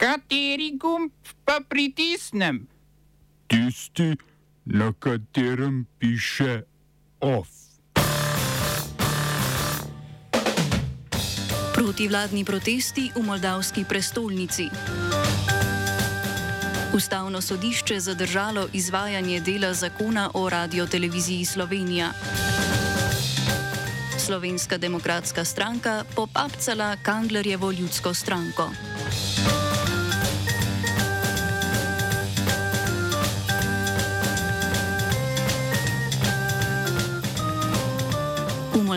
Kateri gumb pa pritisnem? Tisti, na katerem piše OF. Protivladni protesti v moldavski prestolnici. Ustavno sodišče zadržalo izvajanje dela zakona o radioteleviziji Slovenija. Slovenska demokratska stranka popapcala Kanglerjevo ljudsko stranko.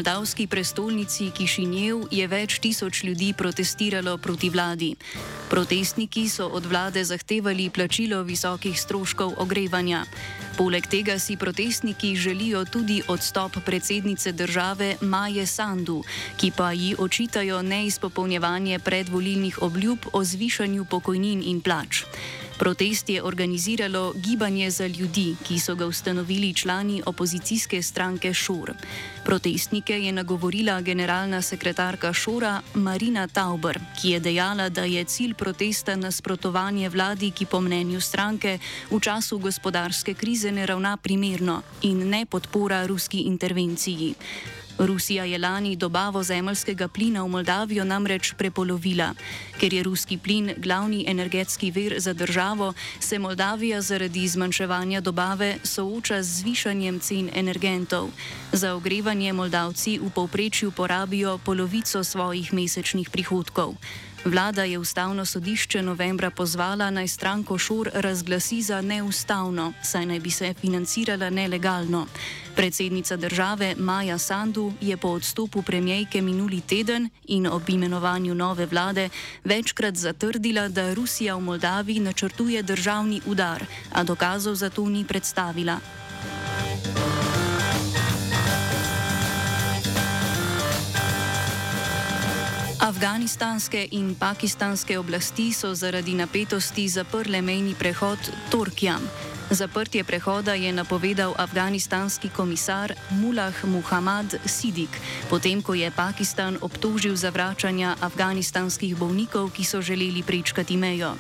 Moldavski prestolnici Kišinjev je več tisoč ljudi protestiralo proti vladi. Protestniki so od vlade zahtevali plačilo visokih stroškov ogrevanja. Poleg tega si protestniki želijo tudi odstop predsednice države Maje Sandu, ki pa ji očitajo neizpopolnjevanje predvolilnih obljub o zvišanju pokojnin in plač. Protest je organiziralo Gibanje za ljudi, ki so ga ustanovili člani opozicijske stranke Šur. Protestnike je nagovorila generalna sekretarka Šora Marina Tauber, ki je dejala, da je cilj protesta nasprotovanje vladi, ki po mnenju stranke v času gospodarske krize ne ravna primerno in ne podpora ruski intervenciji. Rusija je lani dobavo zemljskega plina v Moldavijo namreč prepolovila. Ker je ruski plin glavni energetski vir za državo, se Moldavija zaradi zmanjševanja dobave sooča z zvišanjem cen energentov. Za ogrevanje Moldavci v povprečju porabijo polovico svojih mesečnih prihodkov. Vlada je ustavno sodišče novembra pozvala naj stranko Šur razglasi za neustavno, saj naj bi se financirala nelegalno. Predsednica države Maja Sandu je po odstopu premijejke minuli teden in ob imenovanju nove vlade večkrat zatrdila, da Rusija v Moldaviji načrtuje državni udar, a dokazov za to ni predstavila. Afganistanske in pakistanske oblasti so zaradi napetosti zaprle mejni prehod Torkjam. Zaprtje prehoda je napovedal afganistanski komisar Mullah Muhammad Sidik, potem ko je Pakistan obtožil zavračanja afganistanskih bolnikov, ki so želeli prečkati mejo.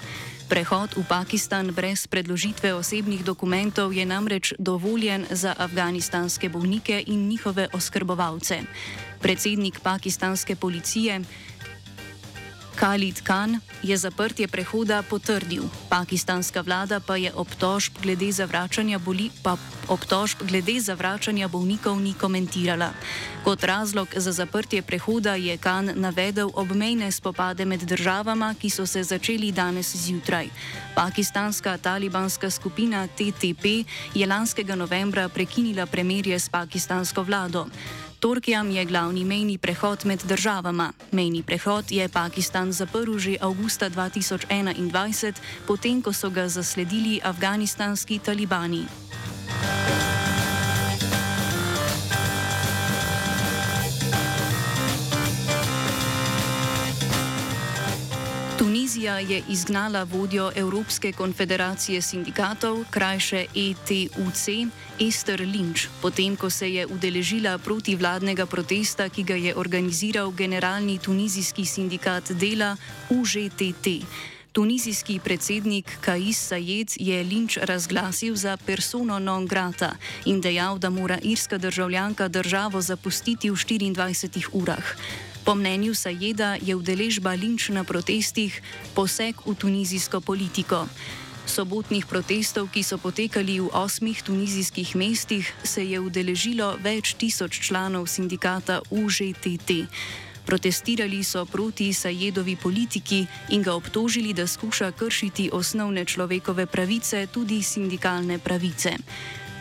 Prehod v Pakistan brez predložitve osebnih dokumentov je namreč dovoljen za afganistanske bolnike in njihove oskrbovalce. Predsednik pakistanske policije Khalid Khan je zaprtje prehoda potrdil. Pakistanska vlada pa je obtožb glede zavračanja, boli, pa obtožb glede zavračanja bolnikov ni komentirala. Kot razlog za zaprtje prehoda je Khan navedel obmejne spopade med državama, ki so se začeli danes zjutraj. Pakistanska talibanska skupina TTP je lanskega novembra prekinila premirje s pakistansko vlado. Torkijam je glavni mejni prehod med državama. Mejni prehod je Pakistan zaprl že avgusta 2021, potem ko so ga zasledili afganistanski talibani. Tunizija je izgnala vodjo Evropske konfederacije sindikatov, krajše ETUC, Ester Lynch, potem ko se je udeležila protivladnega protesta, ki ga je organiziral generalni tunizijski sindikat dela UŽTT. Tunizijski predsednik Kais Sayed je Lynch razglasil za persono non grata in dejal, da mora irska državljanka državo zapustiti v 24 urah. Po mnenju Sajeda je udeležba linč na protestih poseg v tunizijsko politiko. Sobotnih protestov, ki so potekali v osmih tunizijskih mestih, se je udeležilo več tisoč članov sindikata UŽTT. Protestirali so proti Sajedovi politiki in ga obtožili, da skuša kršiti osnovne človekove pravice, tudi sindikalne pravice.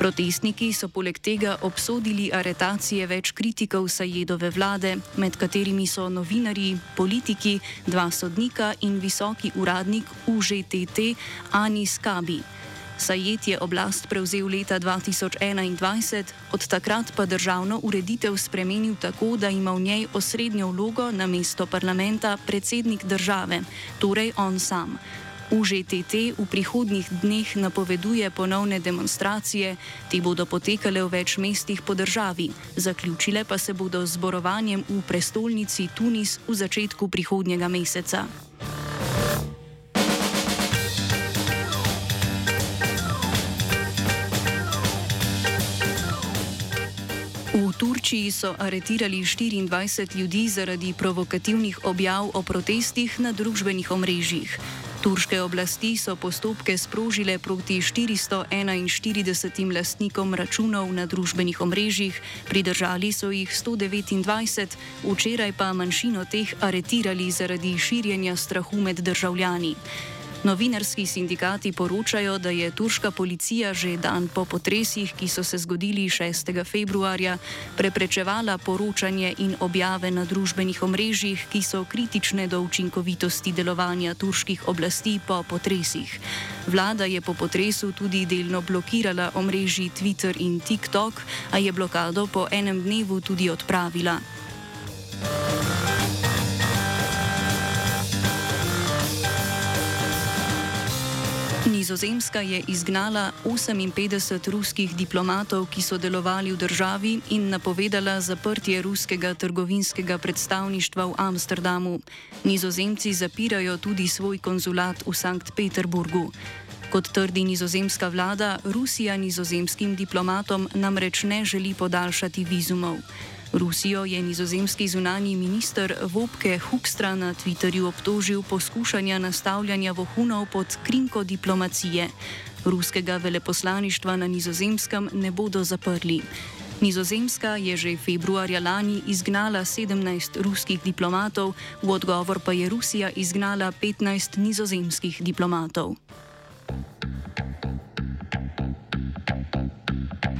Protestniki so poleg tega obsodili aretacije več kritikov Sajedove vlade, med katerimi so novinari, politiki, dva sodnika in visoki uradnik UŽTT Anis Kabi. Sajed je oblast prevzel leta 2021, od takrat pa državno ureditev spremenil tako, da ima v njej osrednjo vlogo na mesto parlamenta predsednik države, torej on sam. UŽTT v prihodnjih dneh napoveduje ponovne demonstracije, te bodo potekale v več mestih po državi, zaključile pa se bodo z zborovanjem v prestolnici Tunis v začetku prihodnjega meseca. V Turčiji so aretirali 24 ljudi zaradi provokativnih objav o protestih na družbenih omrežjih. Turške oblasti so postopke sprožile proti 441 lastnikom računov na družbenih omrežjih, pridržali so jih 129, včeraj pa manjšino teh aretirali zaradi širjenja strahu med državljani. Novinarski sindikati poročajo, da je turška policija že dan po potresih, ki so se zgodili 6. februarja, preprečevala poročanje in objave na družbenih omrežjih, ki so kritične do učinkovitosti delovanja turških oblasti po potresih. Vlada je po potresu tudi delno blokirala omrežji Twitter in TikTok, a je blokado po enem dnevu tudi odpravila. Nizozemska je izgnala 58 ruskih diplomatov, ki so delovali v državi in napovedala zaprtje ruskega trgovinskega predstavništva v Amsterdamu. Nizozemci zapirajo tudi svoj konzulat v Sankt Peterburgu. Kot trdi nizozemska vlada, Rusija nizozemskim diplomatom namreč ne želi podaljšati vizumov. Rusijo je nizozemski zunani minister Vopke Hukstra na Twitterju obtožil poskušanja nastavljanja vohunov pod krinko diplomacije. Ruskega veleposlaništva na nizozemskem ne bodo zaprli. Nizozemska je že februarja lani izgnala 17 ruskih diplomatov, v odgovor pa je Rusija izgnala 15 nizozemskih diplomatov.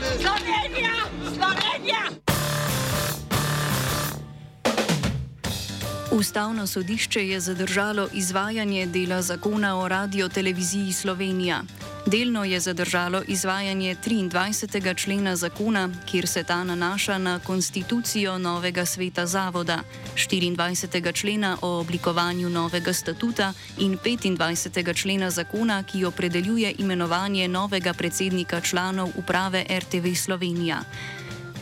Slovenija, Slovenija. Ustavno sodišče je zadržalo izvajanje dela zakona o radio-televiziji Slovenija. Delno je zadržalo izvajanje 23. člena zakona, kjer se ta nanaša na konstitucijo novega sveta zavoda, 24. člena o oblikovanju novega statuta in 25. člena zakona, ki opredeljuje imenovanje novega predsednika članov uprave RTV Slovenija.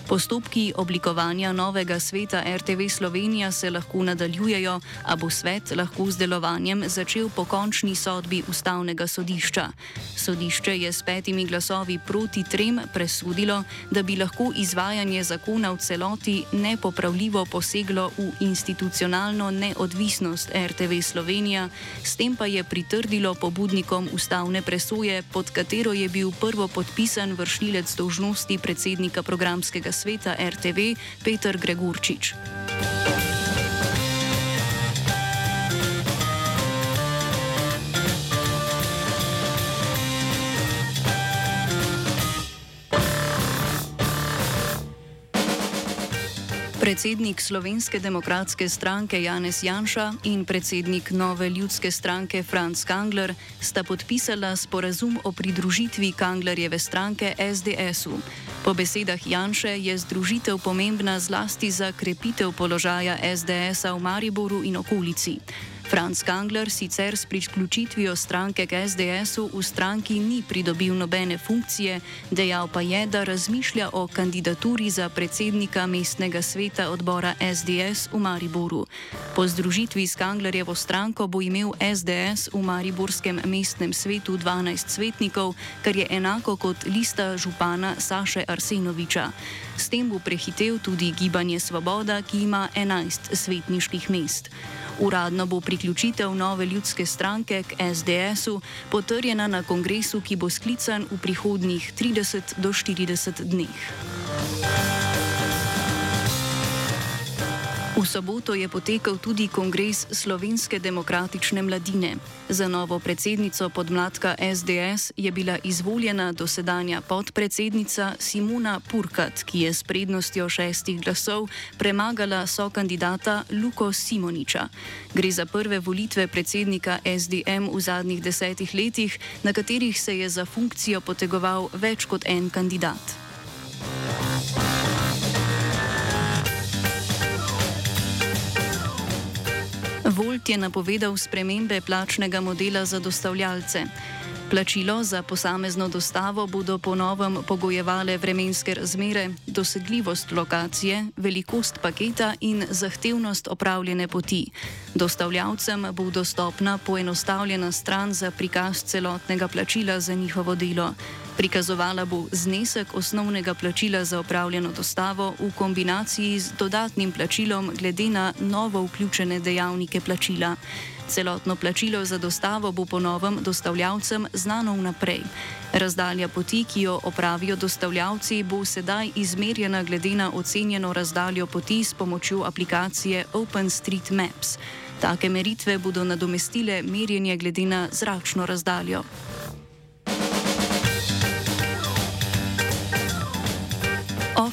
Postopki oblikovanja novega sveta RTV Slovenija se lahko nadaljujejo, a bo svet lahko z delovanjem začel po končni sodbi Ustavnega sodišča. Sodišče je s petimi glasovi proti trem presudilo, da bi lahko izvajanje zakona v celoti nepopravljivo poseglo v institucionalno neodvisnost RTV Slovenija, s tem pa je pritrdilo pobudnikom ustavne presoje, pod katero je bil prvo podpisan vršilec dožnosti predsednika programskega sveta RTV Petr Gregorčič. Predsednik Slovenske demokratske stranke Janez Janša in predsednik Nove ljudske stranke Franz Kangler sta podpisala sporazum o pridružitvi Kanglerjeve stranke SDS-u. Po besedah Janše je združitev pomembna zlasti za krepitev položaja SDS-a v Mariboru in okolici. Franz Kangler sicer s priključitvijo stranke k SDS-u v stranki ni pridobil nobene funkcije, dejal pa je, da razmišlja o kandidaturi za predsednika mestnega sveta odbora SDS v Mariboru. Po združitvi s Kanglerjevo stranko bo imel SDS v Mariborskem mestnem svetu 12 svetnikov, kar je enako kot lista župana Saše Arsenoviča. S tem bo prehitev tudi gibanje Svoboda, ki ima 11 svetniških mest. Uradno bo priključitev nove ljudske stranke k SDS-u potrjena na kongresu, ki bo sklican v prihodnjih 30 do 40 dneh. V soboto je potekal tudi kongres Slovenske demokratične mladine. Za novo predsednico podmladka SDS je bila izvoljena dosedanja podpredsednica Simona Purkat, ki je s prednostjo šestih glasov premagala so kandidata Luko Simoniča. Gre za prve volitve predsednika SDM v zadnjih desetih letih, na katerih se je za funkcijo potegoval več kot en kandidat. Volt je napovedal spremembe plačnega modela za dostavljalce. Plačilo za posamezno dostavo bodo po novem pogojevale vremenske razmere, dosegljivost lokacije, velikost paketa in zahtevnost opravljene poti. Dostavljavcem bo dostopna poenostavljena stran za prikaz celotnega plačila za njihovo delo. Prikazovala bo znesek osnovnega plačila za opravljeno dostavo v kombinaciji z dodatnim plačilom glede na novo vključene dejavnike plačila. Celotno plačilo za dostavo bo po novem dostavljavcem znano vnaprej. Razdalja poti, ki jo opravijo dostavljavci, bo sedaj izmerjena glede na ocenjeno razdaljo poti s pomočjo aplikacije OpenStreetMaps. Take meritve bodo nadomestile merjenje glede na zračno razdaljo.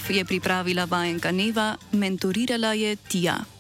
Je pripravila vajenka Neva, mentorirala je Tija.